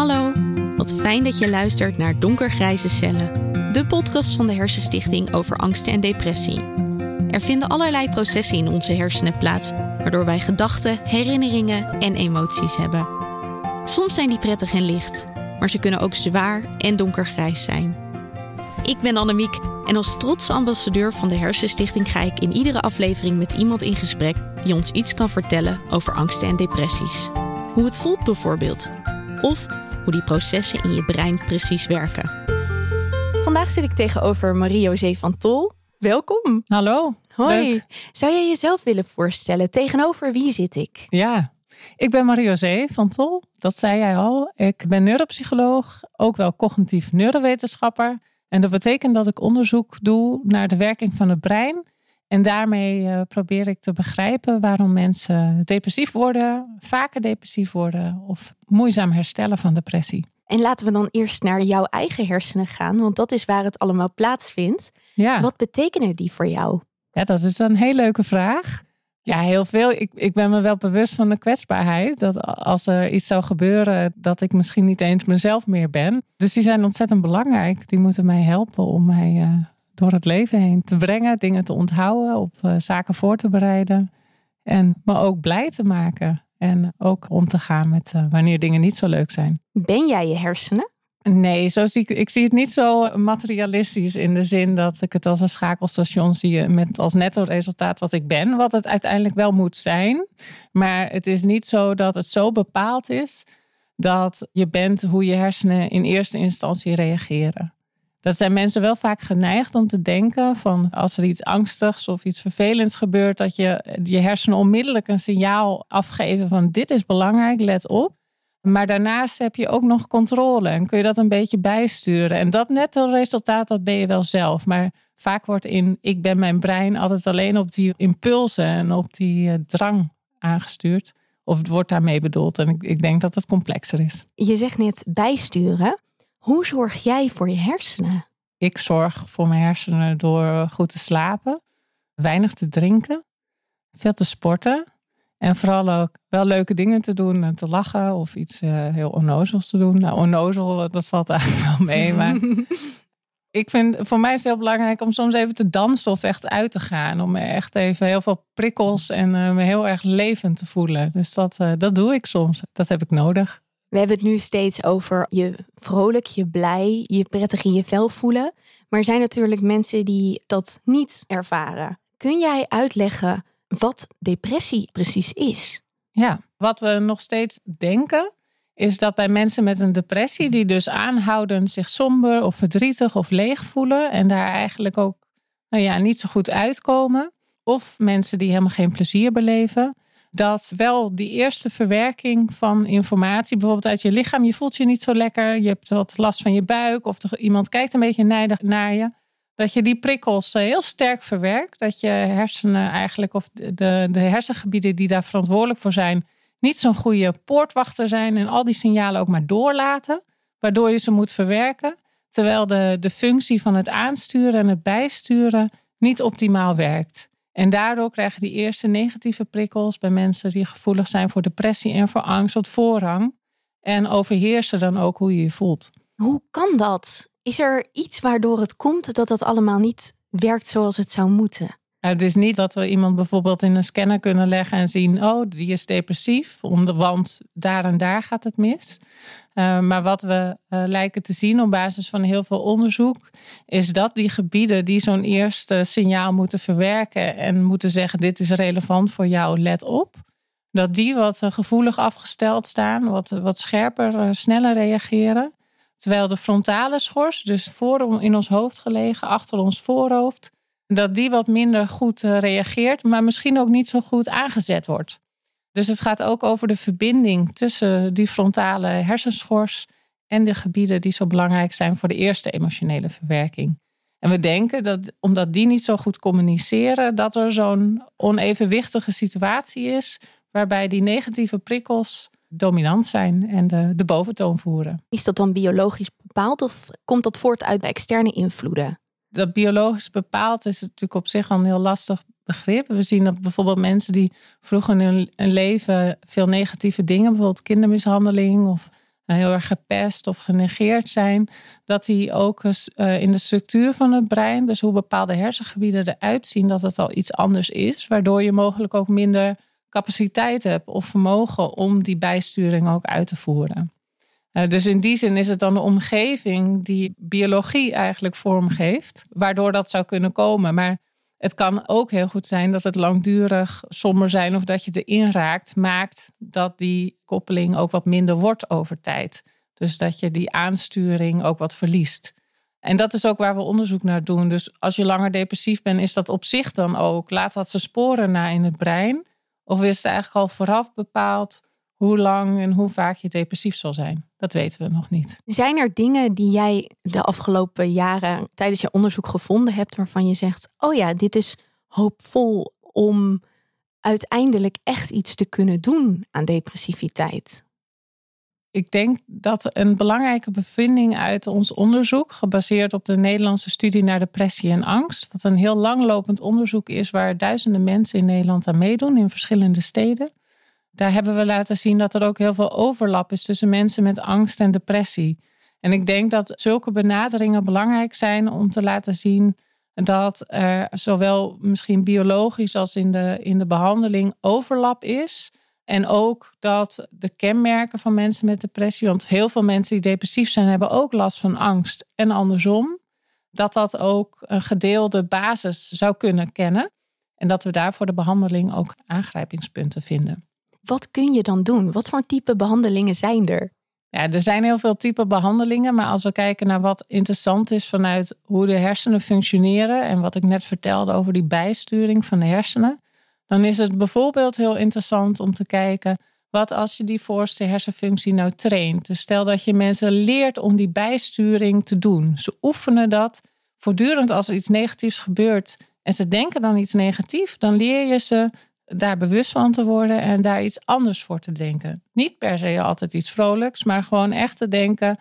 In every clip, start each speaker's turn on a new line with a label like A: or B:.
A: Hallo, wat fijn dat je luistert naar Donkergrijze Cellen, de podcast van de Hersenstichting over angsten en depressie. Er vinden allerlei processen in onze hersenen plaats, waardoor wij gedachten, herinneringen en emoties hebben. Soms zijn die prettig en licht, maar ze kunnen ook zwaar en donkergrijs zijn. Ik ben Annemiek en als trotse ambassadeur van de Hersenstichting ga ik in iedere aflevering met iemand in gesprek die ons iets kan vertellen over angsten en depressies. Hoe het voelt bijvoorbeeld. Of hoe die processen in je brein precies werken. Vandaag zit ik tegenover Marie-José van Tol. Welkom.
B: Hallo.
A: Hoi.
B: Leuk.
A: Zou jij jezelf willen voorstellen? Tegenover wie zit ik?
B: Ja, ik ben Marie-José van Tol. Dat zei jij al. Ik ben neuropsycholoog, ook wel cognitief neurowetenschapper. En dat betekent dat ik onderzoek doe naar de werking van het brein. En daarmee uh, probeer ik te begrijpen waarom mensen depressief worden, vaker depressief worden of moeizaam herstellen van depressie.
A: En laten we dan eerst naar jouw eigen hersenen gaan, want dat is waar het allemaal plaatsvindt.
B: Ja.
A: Wat betekenen die voor jou?
B: Ja, dat is een hele leuke vraag. Ja, heel veel. Ik, ik ben me wel bewust van de kwetsbaarheid. Dat als er iets zou gebeuren, dat ik misschien niet eens mezelf meer ben. Dus die zijn ontzettend belangrijk. Die moeten mij helpen om mij uh, door het leven heen te brengen, dingen te onthouden, op uh, zaken voor te bereiden. En me ook blij te maken. En ook om te gaan met uh, wanneer dingen niet zo leuk zijn.
A: Ben jij je hersenen?
B: Nee, zo zie ik, ik zie het niet zo materialistisch in de zin dat ik het als een schakelstation zie met als netto resultaat wat ik ben, wat het uiteindelijk wel moet zijn. Maar het is niet zo dat het zo bepaald is dat je bent hoe je hersenen in eerste instantie reageren. Dat zijn mensen wel vaak geneigd om te denken van als er iets angstigs of iets vervelends gebeurt, dat je je hersenen onmiddellijk een signaal afgeven van dit is belangrijk, let op. Maar daarnaast heb je ook nog controle en kun je dat een beetje bijsturen. En dat netto resultaat, dat ben je wel zelf. Maar vaak wordt in ik ben mijn brein altijd alleen op die impulsen en op die uh, drang aangestuurd. Of het wordt daarmee bedoeld. En ik, ik denk dat het complexer is.
A: Je zegt net bijsturen. Hoe zorg jij voor je hersenen?
B: Ik zorg voor mijn hersenen door goed te slapen, weinig te drinken, veel te sporten. En vooral ook wel leuke dingen te doen en te lachen of iets uh, heel onnozels te doen. Nou, onnozel, dat valt eigenlijk wel mee. Maar ik vind, voor mij is het heel belangrijk om soms even te dansen of echt uit te gaan. Om echt even heel veel prikkels en uh, me heel erg levend te voelen. Dus dat, uh, dat doe ik soms. Dat heb ik nodig.
A: We hebben het nu steeds over je vrolijk, je blij, je prettig in je vel voelen. Maar er zijn natuurlijk mensen die dat niet ervaren. Kun jij uitleggen wat depressie precies is?
B: Ja, wat we nog steeds denken is dat bij mensen met een depressie die dus aanhouden zich somber of verdrietig of leeg voelen en daar eigenlijk ook nou ja, niet zo goed uitkomen, of mensen die helemaal geen plezier beleven, dat wel die eerste verwerking van informatie, bijvoorbeeld uit je lichaam, je voelt je niet zo lekker, je hebt wat last van je buik of iemand kijkt een beetje nijdig naar je, dat je die prikkels heel sterk verwerkt. Dat je hersenen eigenlijk, of de, de hersengebieden die daar verantwoordelijk voor zijn, niet zo'n goede poortwachter zijn en al die signalen ook maar doorlaten, waardoor je ze moet verwerken. Terwijl de, de functie van het aansturen en het bijsturen niet optimaal werkt. En daardoor krijgen die eerste negatieve prikkels bij mensen die gevoelig zijn voor depressie en voor angst wat voorrang. En overheersen dan ook hoe je je voelt.
A: Hoe kan dat? Is er iets waardoor het komt dat dat allemaal niet werkt zoals het zou moeten?
B: Nou, het is niet dat we iemand bijvoorbeeld in een scanner kunnen leggen en zien, oh, die is depressief, want daar en daar gaat het mis. Uh, maar wat we uh, lijken te zien op basis van heel veel onderzoek, is dat die gebieden die zo'n eerste signaal moeten verwerken en moeten zeggen, dit is relevant voor jou, let op. Dat die wat uh, gevoelig afgesteld staan, wat, wat scherper, sneller reageren. Terwijl de frontale schors, dus voor in ons hoofd gelegen, achter ons voorhoofd, dat die wat minder goed reageert, maar misschien ook niet zo goed aangezet wordt. Dus het gaat ook over de verbinding tussen die frontale hersenschors en de gebieden die zo belangrijk zijn voor de eerste emotionele verwerking. En we denken dat omdat die niet zo goed communiceren, dat er zo'n onevenwichtige situatie is waarbij die negatieve prikkels dominant zijn en de, de boventoon voeren.
A: Is dat dan biologisch bepaald of komt dat voort uit bij externe invloeden?
B: Dat biologisch bepaald is natuurlijk op zich al een heel lastig begrip. We zien dat bijvoorbeeld mensen die vroeger in hun leven veel negatieve dingen, bijvoorbeeld kindermishandeling of heel erg gepest of genegeerd zijn, dat die ook uh, in de structuur van het brein, dus hoe bepaalde hersengebieden eruit zien, dat het al iets anders is, waardoor je mogelijk ook minder capaciteit hebt of vermogen om die bijsturing ook uit te voeren. Uh, dus in die zin is het dan de omgeving die biologie eigenlijk vormgeeft, waardoor dat zou kunnen komen. Maar het kan ook heel goed zijn dat het langdurig somber zijn of dat je erin raakt, maakt dat die koppeling ook wat minder wordt over tijd. Dus dat je die aansturing ook wat verliest. En dat is ook waar we onderzoek naar doen. Dus als je langer depressief bent, is dat op zich dan ook, laat dat zijn sporen na in het brein? Of is het eigenlijk al vooraf bepaald hoe lang en hoe vaak je depressief zal zijn? Dat weten we nog niet.
A: Zijn er dingen die jij de afgelopen jaren tijdens je onderzoek gevonden hebt waarvan je zegt: Oh ja, dit is hoopvol om uiteindelijk echt iets te kunnen doen aan depressiviteit?
B: Ik denk dat een belangrijke bevinding uit ons onderzoek, gebaseerd op de Nederlandse studie naar depressie en angst, wat een heel langlopend onderzoek is waar duizenden mensen in Nederland aan meedoen in verschillende steden. Daar hebben we laten zien dat er ook heel veel overlap is tussen mensen met angst en depressie. En ik denk dat zulke benaderingen belangrijk zijn om te laten zien dat er zowel misschien biologisch als in de, in de behandeling overlap is. En ook dat de kenmerken van mensen met depressie, want heel veel mensen die depressief zijn, hebben ook last van angst en andersom. Dat dat ook een gedeelde basis zou kunnen kennen. En dat we daarvoor de behandeling ook aangrijpingspunten vinden.
A: Wat kun je dan doen? Wat voor type behandelingen zijn er?
B: Ja, er zijn heel veel type behandelingen, maar als we kijken naar wat interessant is vanuit hoe de hersenen functioneren en wat ik net vertelde over die bijsturing van de hersenen, dan is het bijvoorbeeld heel interessant om te kijken wat als je die voorste hersenfunctie nou traint. Dus stel dat je mensen leert om die bijsturing te doen. Ze oefenen dat voortdurend als er iets negatiefs gebeurt en ze denken dan iets negatiefs, dan leer je ze daar bewust van te worden en daar iets anders voor te denken. Niet per se altijd iets vrolijks, maar gewoon echt te denken.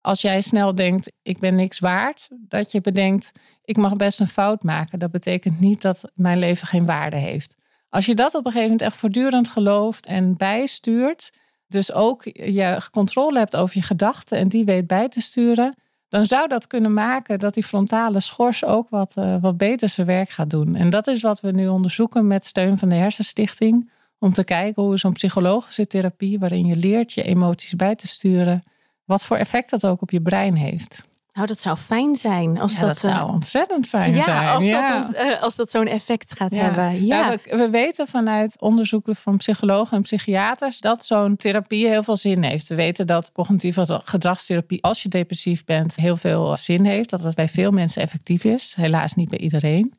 B: Als jij snel denkt, ik ben niks waard, dat je bedenkt, ik mag best een fout maken. Dat betekent niet dat mijn leven geen waarde heeft. Als je dat op een gegeven moment echt voortdurend gelooft en bijstuurt, dus ook je controle hebt over je gedachten en die weet bij te sturen, dan zou dat kunnen maken dat die frontale schors ook wat, uh, wat beter zijn werk gaat doen. En dat is wat we nu onderzoeken met steun van de Hersenstichting. Om te kijken hoe zo'n psychologische therapie, waarin je leert je emoties bij te sturen, wat voor effect dat ook op je brein heeft.
A: Nou, dat zou fijn zijn. Als
B: dat,
A: dat
B: zou eh, ontzettend fijn zijn.
A: Als ja, dat, uh, als dat zo'n effect gaat hebben. Ja.
B: We, we, weten vanuit onderzoeken van psychologen en psychiaters dat zo'n therapie heel veel zin heeft. We weten dat cognitieve gedragstherapie, als je depressief bent, heel veel zin heeft. Dat het bij veel mensen effectief is. Helaas niet bij iedereen.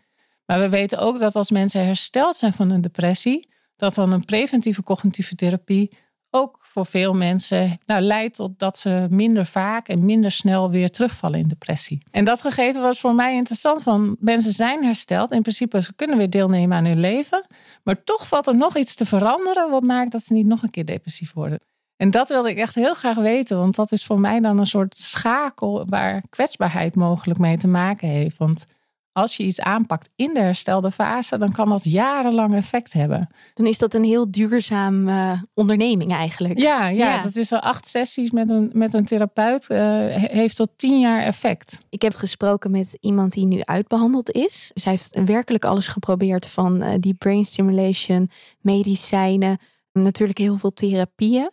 B: Maar we weten ook dat als mensen hersteld zijn van een depressie, dat dan een preventieve cognitieve therapie ook voor veel mensen nou, leidt tot dat ze minder vaak en minder snel weer terugvallen in depressie. En dat gegeven was voor mij interessant. Van mensen zijn hersteld. In principe, ze kunnen weer deelnemen aan hun leven. Maar toch valt er nog iets te veranderen. Wat maakt dat ze niet nog een keer depressief worden. En dat wilde ik echt heel graag weten. Want dat is voor mij dan een soort schakel waar kwetsbaarheid mogelijk mee te maken heeft. Want als je iets aanpakt in de herstelde fase, dan kan dat jarenlang effect hebben.
A: Dan is dat een heel duurzaam uh, onderneming eigenlijk.
B: Ja, ja, dat is al acht sessies met een, met een therapeut. Uh, heeft tot tien jaar effect.
A: Ik heb gesproken met iemand die nu uitbehandeld is. Zij heeft werkelijk alles geprobeerd van uh, die brain stimulation, medicijnen, natuurlijk heel veel therapieën.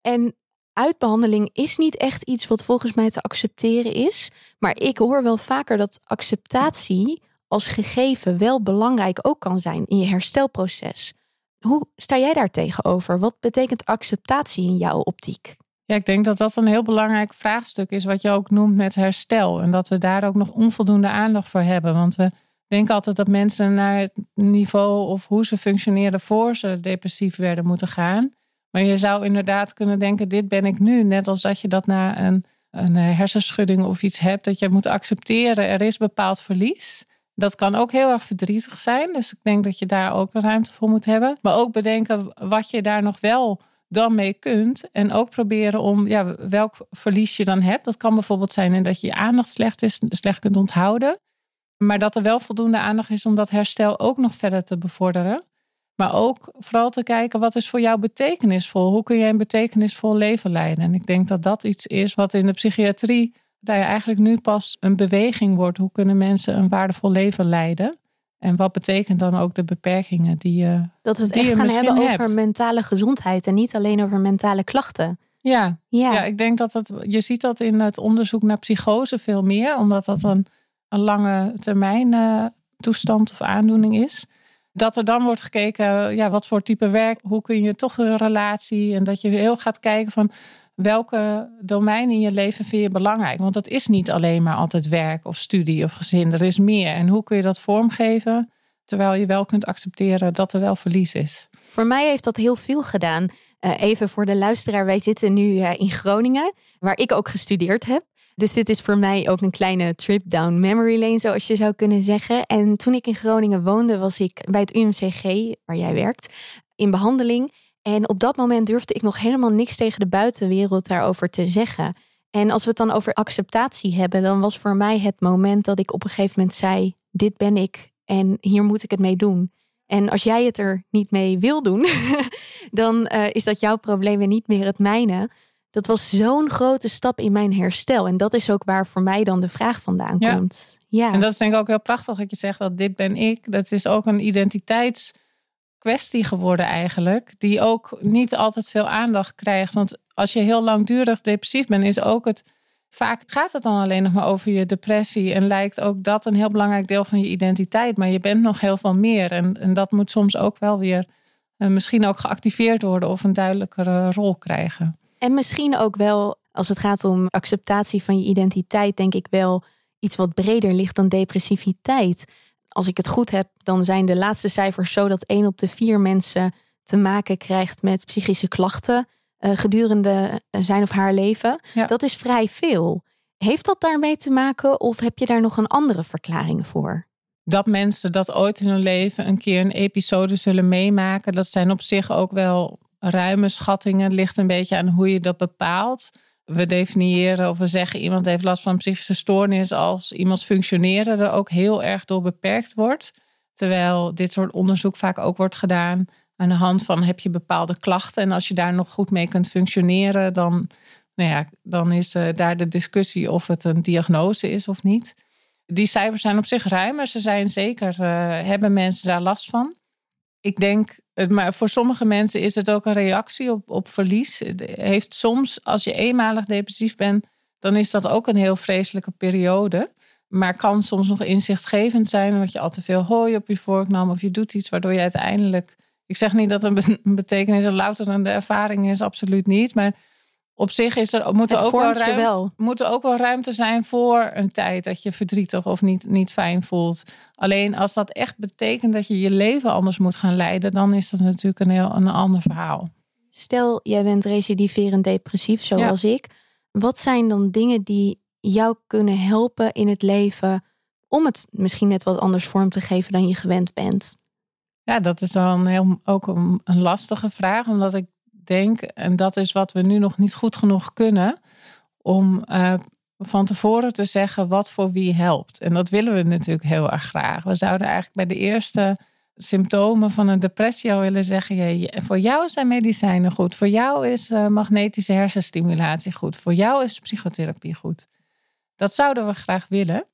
A: En uitbehandeling is niet echt iets wat volgens mij te accepteren is. Maar ik hoor wel vaker dat acceptatie als gegeven wel belangrijk ook kan zijn in je herstelproces. Hoe sta jij daar tegenover? Wat betekent acceptatie in jouw optiek?
B: Ja, ik denk dat dat een heel belangrijk vraagstuk is, wat je ook noemt met herstel. En dat we daar ook nog onvoldoende aandacht voor hebben. Want we denken altijd dat mensen naar het niveau of hoe ze functioneerden voor ze depressief werden moeten gaan. Maar je zou inderdaad kunnen denken, dit ben ik nu. Net als dat je dat na een, een eh, hersenschudding of iets hebt, dat je moet accepteren, er is bepaald verlies. Dat kan ook heel erg verdrietig zijn. Dus ik denk dat je daar ook ruimte voor moet hebben. Maar ook bedenken wat je daar nog wel dan mee kunt. En ook proberen om ja, welk verlies je dan hebt. Dat kan bijvoorbeeld zijn dat je je aandacht slecht is, slecht kunt onthouden. Maar dat er wel voldoende aandacht is om dat herstel ook nog verder te bevorderen. Maar ook vooral te kijken wat is voor jou betekenisvol? Hoe kun jij een betekenisvol leven leiden? En ik denk dat dat iets is wat in de psychiatrie daar eigenlijk nu pas een beweging wordt. Hoe kunnen mensen een waardevol leven leiden? En wat betekent dan ook de beperkingen die je.
A: Dat we het echt gaan hebben over mentale gezondheid en niet alleen over mentale klachten.
B: Ja, ja. ja ik denk dat het. Je ziet dat in het onderzoek naar psychose veel meer, omdat dat een, een lange termijn uh, toestand of aandoening is. Dat er dan wordt gekeken, ja, wat voor type werk, hoe kun je toch een relatie. En dat je heel gaat kijken van welke domein in je leven vind je belangrijk? Want dat is niet alleen maar altijd werk of studie of gezin. Er is meer. En hoe kun je dat vormgeven terwijl je wel kunt accepteren dat er wel verlies is?
A: Voor mij heeft dat heel veel gedaan. Uh, even voor de luisteraar, wij zitten nu uh, in Groningen, waar ik ook gestudeerd heb. Dus dit is voor mij ook een kleine trip down memory lane, zoals je zou kunnen zeggen. En toen ik in Groningen woonde, was ik bij het UMCG, waar jij werkt, in behandeling. En op dat moment durfde ik nog helemaal niks tegen de buitenwereld daarover te zeggen. En als we het dan over acceptatie hebben, dan was voor mij het moment dat ik op een gegeven moment zei: Dit ben ik en hier moet ik het mee doen. En als jij het er niet mee wil doen, dan uh, is dat jouw probleem en niet meer het mijne. Dat was zo'n grote stap in mijn herstel. En dat is ook waar voor mij dan de vraag vandaan komt.
B: Ja. En dat is denk ik ook heel prachtig dat je zegt dat dit ben ik. Dat is ook een identiteits kwestie geworden eigenlijk. Die ook niet altijd veel aandacht krijgt. Want als je heel langdurig depressief bent, is ook het. Vaak gaat het dan alleen nog maar over je depressie. En lijkt ook dat een heel belangrijk deel van je identiteit. Maar je bent nog heel veel meer. En, en dat moet soms ook wel weer uh, misschien ook geactiveerd worden of een duidelijkere rol krijgen.
A: En misschien ook wel, als het gaat om acceptatie van je identiteit, denk ik wel iets wat breder ligt dan depressiviteit als ik het goed heb, dan zijn de laatste cijfers zo dat één op de vier mensen te maken krijgt met psychische klachten uh, gedurende eh, zijn of haar leven. Dat is vrij veel. Heeft dat daarmee te maken of heb je daar nog een andere verklaring voor?
B: Dat mensen dat ooit in hun leven een keer een episode zullen meemaken, dat zijn op zich ook wel ruime schattingen. Ligt een beetje aan hoe je dat bepaalt we definiëren of we zeggen iemand heeft last van psychische stoornis als iemands functioneren er ook heel erg door beperkt wordt. Terwijl dit soort onderzoek vaak ook wordt gedaan aan de hand van heb je bepaalde klachten en als je daar nog goed mee kunt functioneren, dan, nou ja, dan is uh, daar de discussie of het een diagnose is of niet. Die cijfers zijn op zich ruim, maar ze zijn zeker, uh, hebben mensen daar last van. Ik denk maar voor sommige mensen is het ook een reactie op, op verlies. Heeft soms, als je eenmalig depressief bent, dan is dat ook een heel vreselijke periode. Maar kan soms nog inzichtgevend zijn, omdat je al te veel hooi op je vork nam of je doet iets waardoor je uiteindelijk. Ik zeg niet dat een betekenis een louterende ervaring is, absoluut niet. Maar op zich is er, moet, er ook wel, ruim, wel. moet er ook wel ruimte zijn voor een tijd dat je verdrietig of niet, niet fijn voelt. Alleen als dat echt betekent dat je je leven anders moet gaan leiden, dan is dat natuurlijk een heel een ander verhaal.
A: Stel, jij bent recidiverend depressief, zoals ik. Wat zijn dan dingen die jou kunnen helpen in het leven om het misschien net wat anders vorm te geven dan je gewend bent?
B: Ja, dat is dan heel, ook een, een lastige vraag, omdat ik denk, en dat is wat we nu nog niet goed genoeg kunnen, om uh, van tevoren te zeggen wat voor wie helpt. En dat willen we natuurlijk heel erg graag. We zouden eigenlijk bij de eerste symptomen van een depressie al willen zeggen: je, voor jou zijn medicijnen goed, voor jou is uh, magnetische hersenstimulatie goed, voor jou is psychotherapie goed. Dat zouden we graag willen.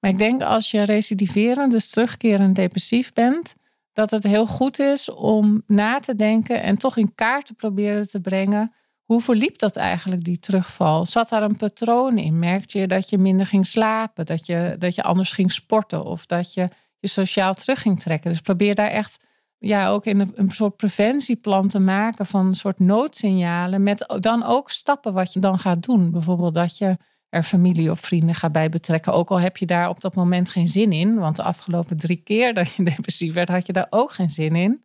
B: Maar ik denk als je recidiverend, dus terugkerend depressief bent, dat het heel goed is om na te denken en toch in kaart te proberen te brengen. Hoe verliep dat eigenlijk, die terugval? Zat daar een patroon in? Merkte je dat je minder ging slapen, dat je, dat je anders ging sporten of dat je je sociaal terug ging trekken? Dus probeer daar echt ja, ook in een, een soort preventieplan te maken van een soort noodsignalen. Met dan ook stappen wat je dan gaat doen. Bijvoorbeeld dat je er familie of vrienden gaat bij betrekken. Ook al heb je daar op dat moment geen zin in. Want de afgelopen drie keer dat je depressief werd, had je daar ook geen zin in.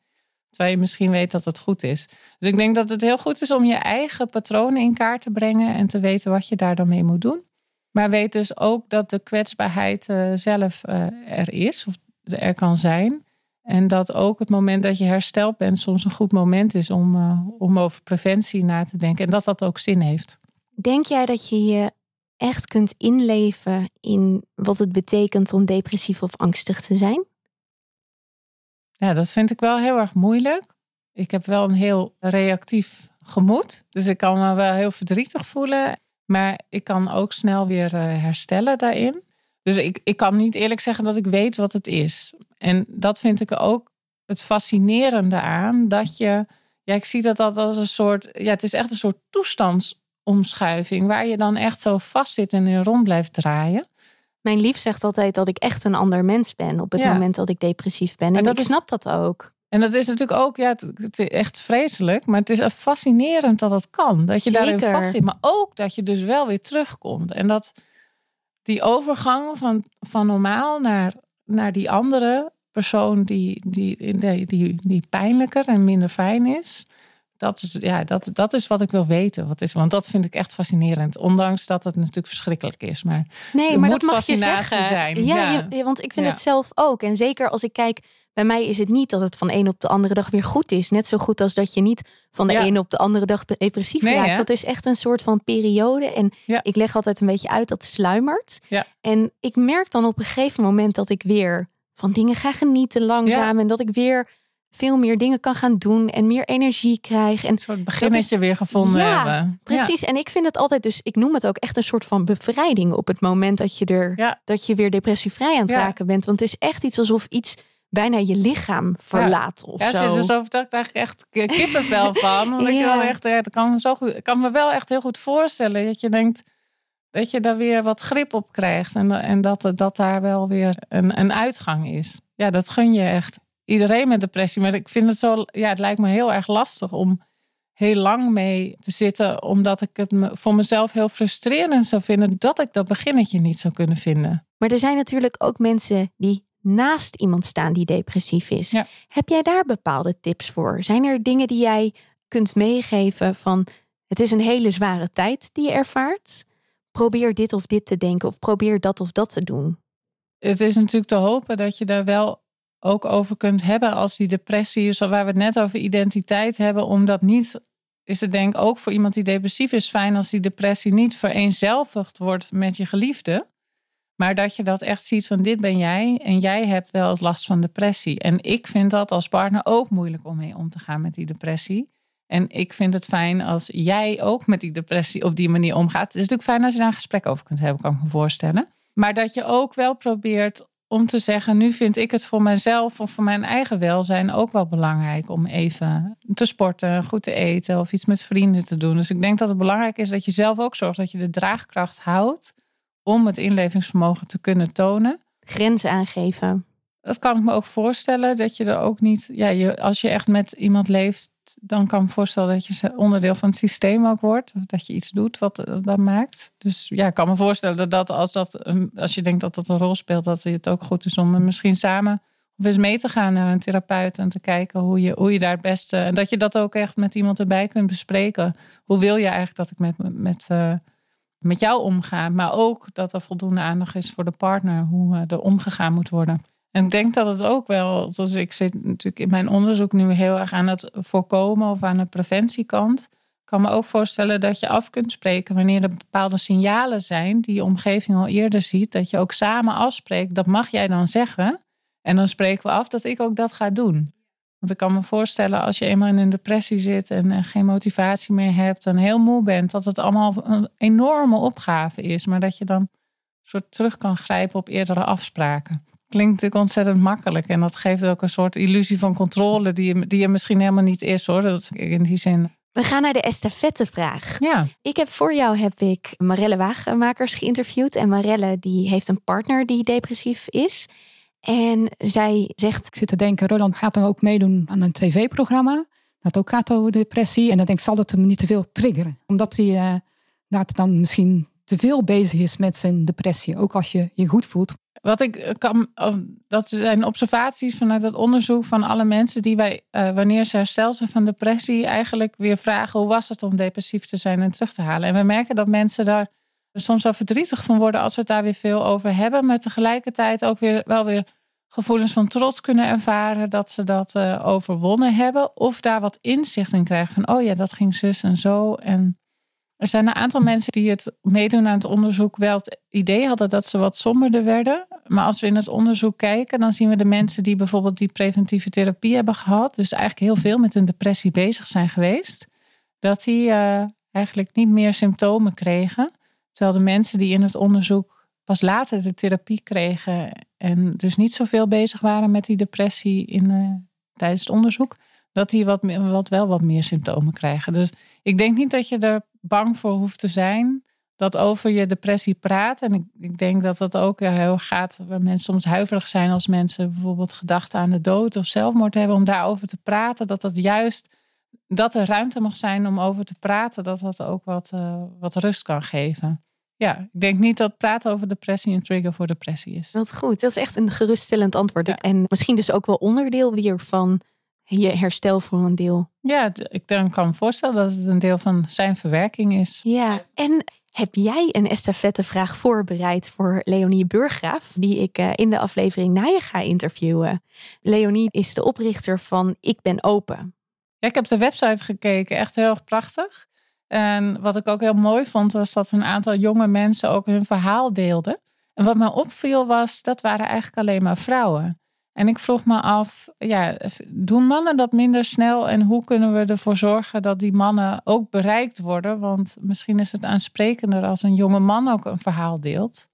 B: Terwijl je misschien weet dat het goed is. Dus ik denk dat het heel goed is om je eigen patronen in kaart te brengen en te weten wat je daar dan mee moet doen. Maar weet dus ook dat de kwetsbaarheid uh, zelf uh, er is, of er kan zijn. En dat ook het moment dat je hersteld bent soms een goed moment is om, uh, om over preventie na te denken. En dat dat ook zin heeft.
A: Denk jij dat je je echt kunt inleven in wat het betekent om depressief of angstig te zijn?
B: Ja, dat vind ik wel heel erg moeilijk. Ik heb wel een heel reactief gemoed. Dus ik kan me wel heel verdrietig voelen. Maar ik kan ook snel weer eh, herstellen daarin. Dus ik, ik kan niet eerlijk zeggen dat ik weet wat het is. En dat vind ik ook het fascinerende aan. Dat je, ja, ik zie dat dat als een soort, ja, het is echt een soort toestandsomschuiving. Waar je dan echt zo vast zit en in rond blijft draaien.
A: Mijn lief zegt altijd dat ik echt een ander mens ben op het moment dat ik depressief ben. En, ik snap dat ook.
B: En dat is natuurlijk ook, ja, het, is echt vreselijk. Maar het is fascinerend dat dat kan. Dat je daarin vast zit. Maar ook dat je dus wel weer terugkomt. En dat die overgang van, van normaal naar, naar die andere persoon die, die, die, die, die pijnlijker en minder fijn is. Dat is, ja, dat, dat is wat ik wil weten. Wat is, want dat vind ik echt fascinerend. Ondanks dat het natuurlijk verschrikkelijk is. Maar
A: nee, maar dat mag je zeggen. Zijn. Ja, ja. want ik vind het zelf ook. En zeker als ik kijk, bij mij is het niet dat het van een op de andere dag weer goed is. Net zo goed als dat je niet van de ja. ene op de andere dag depressief nee, raakt. Dat is echt een soort van periode. En ik leg altijd een beetje uit dat het sluimert. En ik merk dan op een gegeven moment dat ik weer van dingen ga genieten langzaam. En dat ik weer veel meer dingen kan gaan doen en meer energie krijg. En een
B: soort beginnetje weer gevonden ja, hebben.
A: Precies. En ik vind het altijd, dus ik noem het ook echt een soort van bevrijding op het moment dat je er dat je weer depressievrij aan het raken bent. Want het is echt iets alsof iets bijna je lichaam verlaat.
B: Ja,
A: of
B: ja,
A: zo.
B: Ja, zo vertelt eigenlijk echt kippenvel van. Want ik wel echt, ja, dat kan me zo goed. Kan me wel echt heel goed voorstellen dat je denkt dat je daar weer wat grip op krijgt en, en dat, dat daar wel weer een, een uitgang is. Ja, dat gun je echt iedereen met depressie. Maar ik vind het zo, ja, het lijkt me heel erg lastig om heel lang mee te zitten, omdat ik het voor mezelf heel frustrerend zou vinden dat ik dat beginnetje niet zou kunnen vinden.
A: Maar er zijn natuurlijk ook mensen die naast iemand staan die depressief is. Heb jij daar bepaalde tips voor? Zijn er dingen die jij kunt meegeven van het is een hele zware tijd die je ervaart? Probeer dit of dit te denken of probeer dat of dat te doen.
B: Het is natuurlijk te hopen dat je daar wel ook over kunt hebben als die depressie, is, waar we het net over identiteit hebben, omdat niet is het denk ik ook voor iemand die depressief is fijn als die depressie niet vereenzelvigd wordt met je geliefde. Maar dat je dat echt ziet van dit ben jij en jij hebt wel het last van depressie. En ik vind dat als partner ook moeilijk om mee om te gaan met die depressie. En ik vind het fijn als jij ook met die depressie op die manier omgaat. Het is natuurlijk fijn als je daar een gesprek over kunt hebben, kan ik me voorstellen. Maar dat je ook wel probeert om te zeggen, nu vind ik het voor mezelf of voor mijn eigen welzijn ook wel belangrijk om even te sporten, goed te eten of iets met vrienden te doen. Dus ik denk dat het belangrijk is dat je zelf ook zorgt dat je de draagkracht houdt om het inlevingsvermogen te kunnen tonen.
A: Grenzen aangeven.
B: Dat kan ik me ook voorstellen, dat je er ook niet, ja, als je echt met iemand leeft, dan kan ik me voorstellen dat je onderdeel van het systeem ook wordt. Dat je iets doet wat dat maakt. Dus ja, ik kan me voorstellen dat, dat als, dat, als je denkt dat dat een rol speelt, dat het ook goed is om misschien samen of eens mee te gaan naar een therapeut en te kijken hoe je, hoe je daar het beste. En dat je dat ook echt met iemand erbij kunt bespreken. Hoe wil je eigenlijk dat ik met, met, uh, met jou omga? Maar ook dat er voldoende aandacht is voor de partner, hoe uh, er omgegaan moet worden. En ik denk dat het ook wel, dus ik zit natuurlijk in mijn onderzoek nu heel erg aan het voorkomen of aan de preventiekant. Ik kan me ook voorstellen dat je af kunt spreken wanneer er bepaalde signalen zijn die je omgeving al eerder ziet. Dat je ook samen afspreekt, dat mag jij dan zeggen. En dan spreken we af dat ik ook dat ga doen. Want ik kan me voorstellen als je eenmaal in een depressie zit en geen motivatie meer hebt en heel moe bent, dat het allemaal een enorme opgave is. Maar dat je dan soort terug kan grijpen op eerdere afspraken. Klinkt natuurlijk ontzettend makkelijk. En dat geeft ook een soort illusie van controle die, die er misschien helemaal niet is hoor. Dat in die zin.
A: We gaan naar de estafettevraag.
B: Ja.
A: Ik heb voor jou heb ik Marelle Wagenmakers geïnterviewd. En Marelle die heeft een partner die depressief is. En zij zegt...
C: Ik zit te denken, Roland gaat dan ook meedoen aan een tv-programma. Dat ook gaat over depressie. En dan denk ik, zal dat hem niet te veel triggeren. Omdat hij uh, dan misschien te veel bezig is met zijn depressie. Ook als je je goed voelt.
B: Wat ik kan, dat zijn observaties vanuit het onderzoek van alle mensen die wij, uh, wanneer ze hersteld zijn van depressie, eigenlijk weer vragen hoe was het om depressief te zijn en terug te halen. En we merken dat mensen daar soms wel verdrietig van worden als we het daar weer veel over hebben, maar tegelijkertijd ook weer wel weer gevoelens van trots kunnen ervaren dat ze dat uh, overwonnen hebben, of daar wat inzicht in krijgen van, oh ja, dat ging zus en zo. En Er zijn een aantal mensen die het meedoen aan het onderzoek wel het idee hadden dat ze wat somberder werden. Maar als we in het onderzoek kijken, dan zien we de mensen die bijvoorbeeld die preventieve therapie hebben gehad, dus eigenlijk heel veel met hun depressie bezig zijn geweest, dat die uh, eigenlijk niet meer symptomen kregen. Terwijl de mensen die in het onderzoek pas later de therapie kregen en dus niet zoveel bezig waren met die depressie in, uh, tijdens het onderzoek, dat die wat, wat wel wat meer symptomen krijgen. Dus ik denk niet dat je er bang voor hoeft te zijn dat over je depressie praat. En ik, ik denk dat dat ook heel gaat waar mensen soms huiverig zijn als mensen bijvoorbeeld gedachten aan de dood of zelfmoord hebben om daarover te praten. Dat dat juist dat er ruimte mag zijn om over te praten, dat dat ook wat, uh, wat rust kan geven. Ja, ik denk niet dat praten over depressie een trigger voor depressie is.
A: Wat goed, dat is echt een geruststellend antwoord. En misschien dus ook wel onderdeel weer van je herstel voor een deel.
B: Ja, ik dan kan me voorstellen dat het een deel van zijn verwerking is.
A: Ja, en heb jij een estafettevraag voorbereid voor Leonie Burggraaf, die ik eh, in de aflevering na je ga interviewen? Leonie is de oprichter van Ik Ben Open.
B: Ja, ik heb de website gekeken, echt heel erg prachtig. En wat ik ook heel mooi vond, was dat een aantal jonge mensen ook hun verhaal deelden. En wat me opviel was, dat waren eigenlijk alleen maar vrouwen. En ik vroeg me af, ja, doen mannen dat minder snel en hoe kunnen we ervoor zorgen dat die mannen ook bereikt worden? Want misschien is het aansprekender als een jonge man ook een verhaal deelt.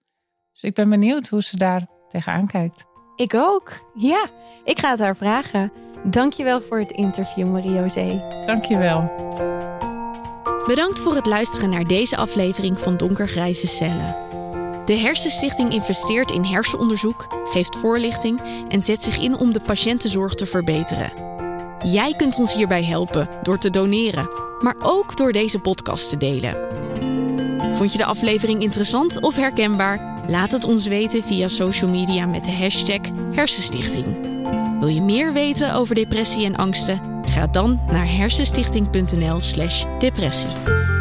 B: Dus ik ben benieuwd hoe ze daar tegenaan kijkt.
A: Ik ook. Ja, ik ga het haar vragen. Dankjewel voor het interview, Marie-José.
B: Dankjewel.
A: Bedankt voor het luisteren naar deze aflevering van Donkergrijze Cellen. De Hersenstichting investeert in hersenonderzoek, geeft voorlichting en zet zich in om de patiëntenzorg te verbeteren. Jij kunt ons hierbij helpen door te doneren, maar ook door deze podcast te delen. Vond je de aflevering interessant of herkenbaar? Laat het ons weten via social media met de hashtag Hersenstichting. Wil je meer weten over depressie en angsten? Ga dan naar hersenstichting.nl/depressie.